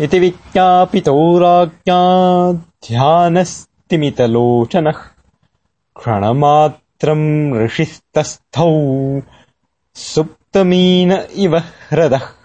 इति विज्ञापितो राज्ञा ध्यानस्तिमितलोचनः क्षणमात्रम् ऋषिस्तस्थौ सुप्तमीन इव ह्रदः।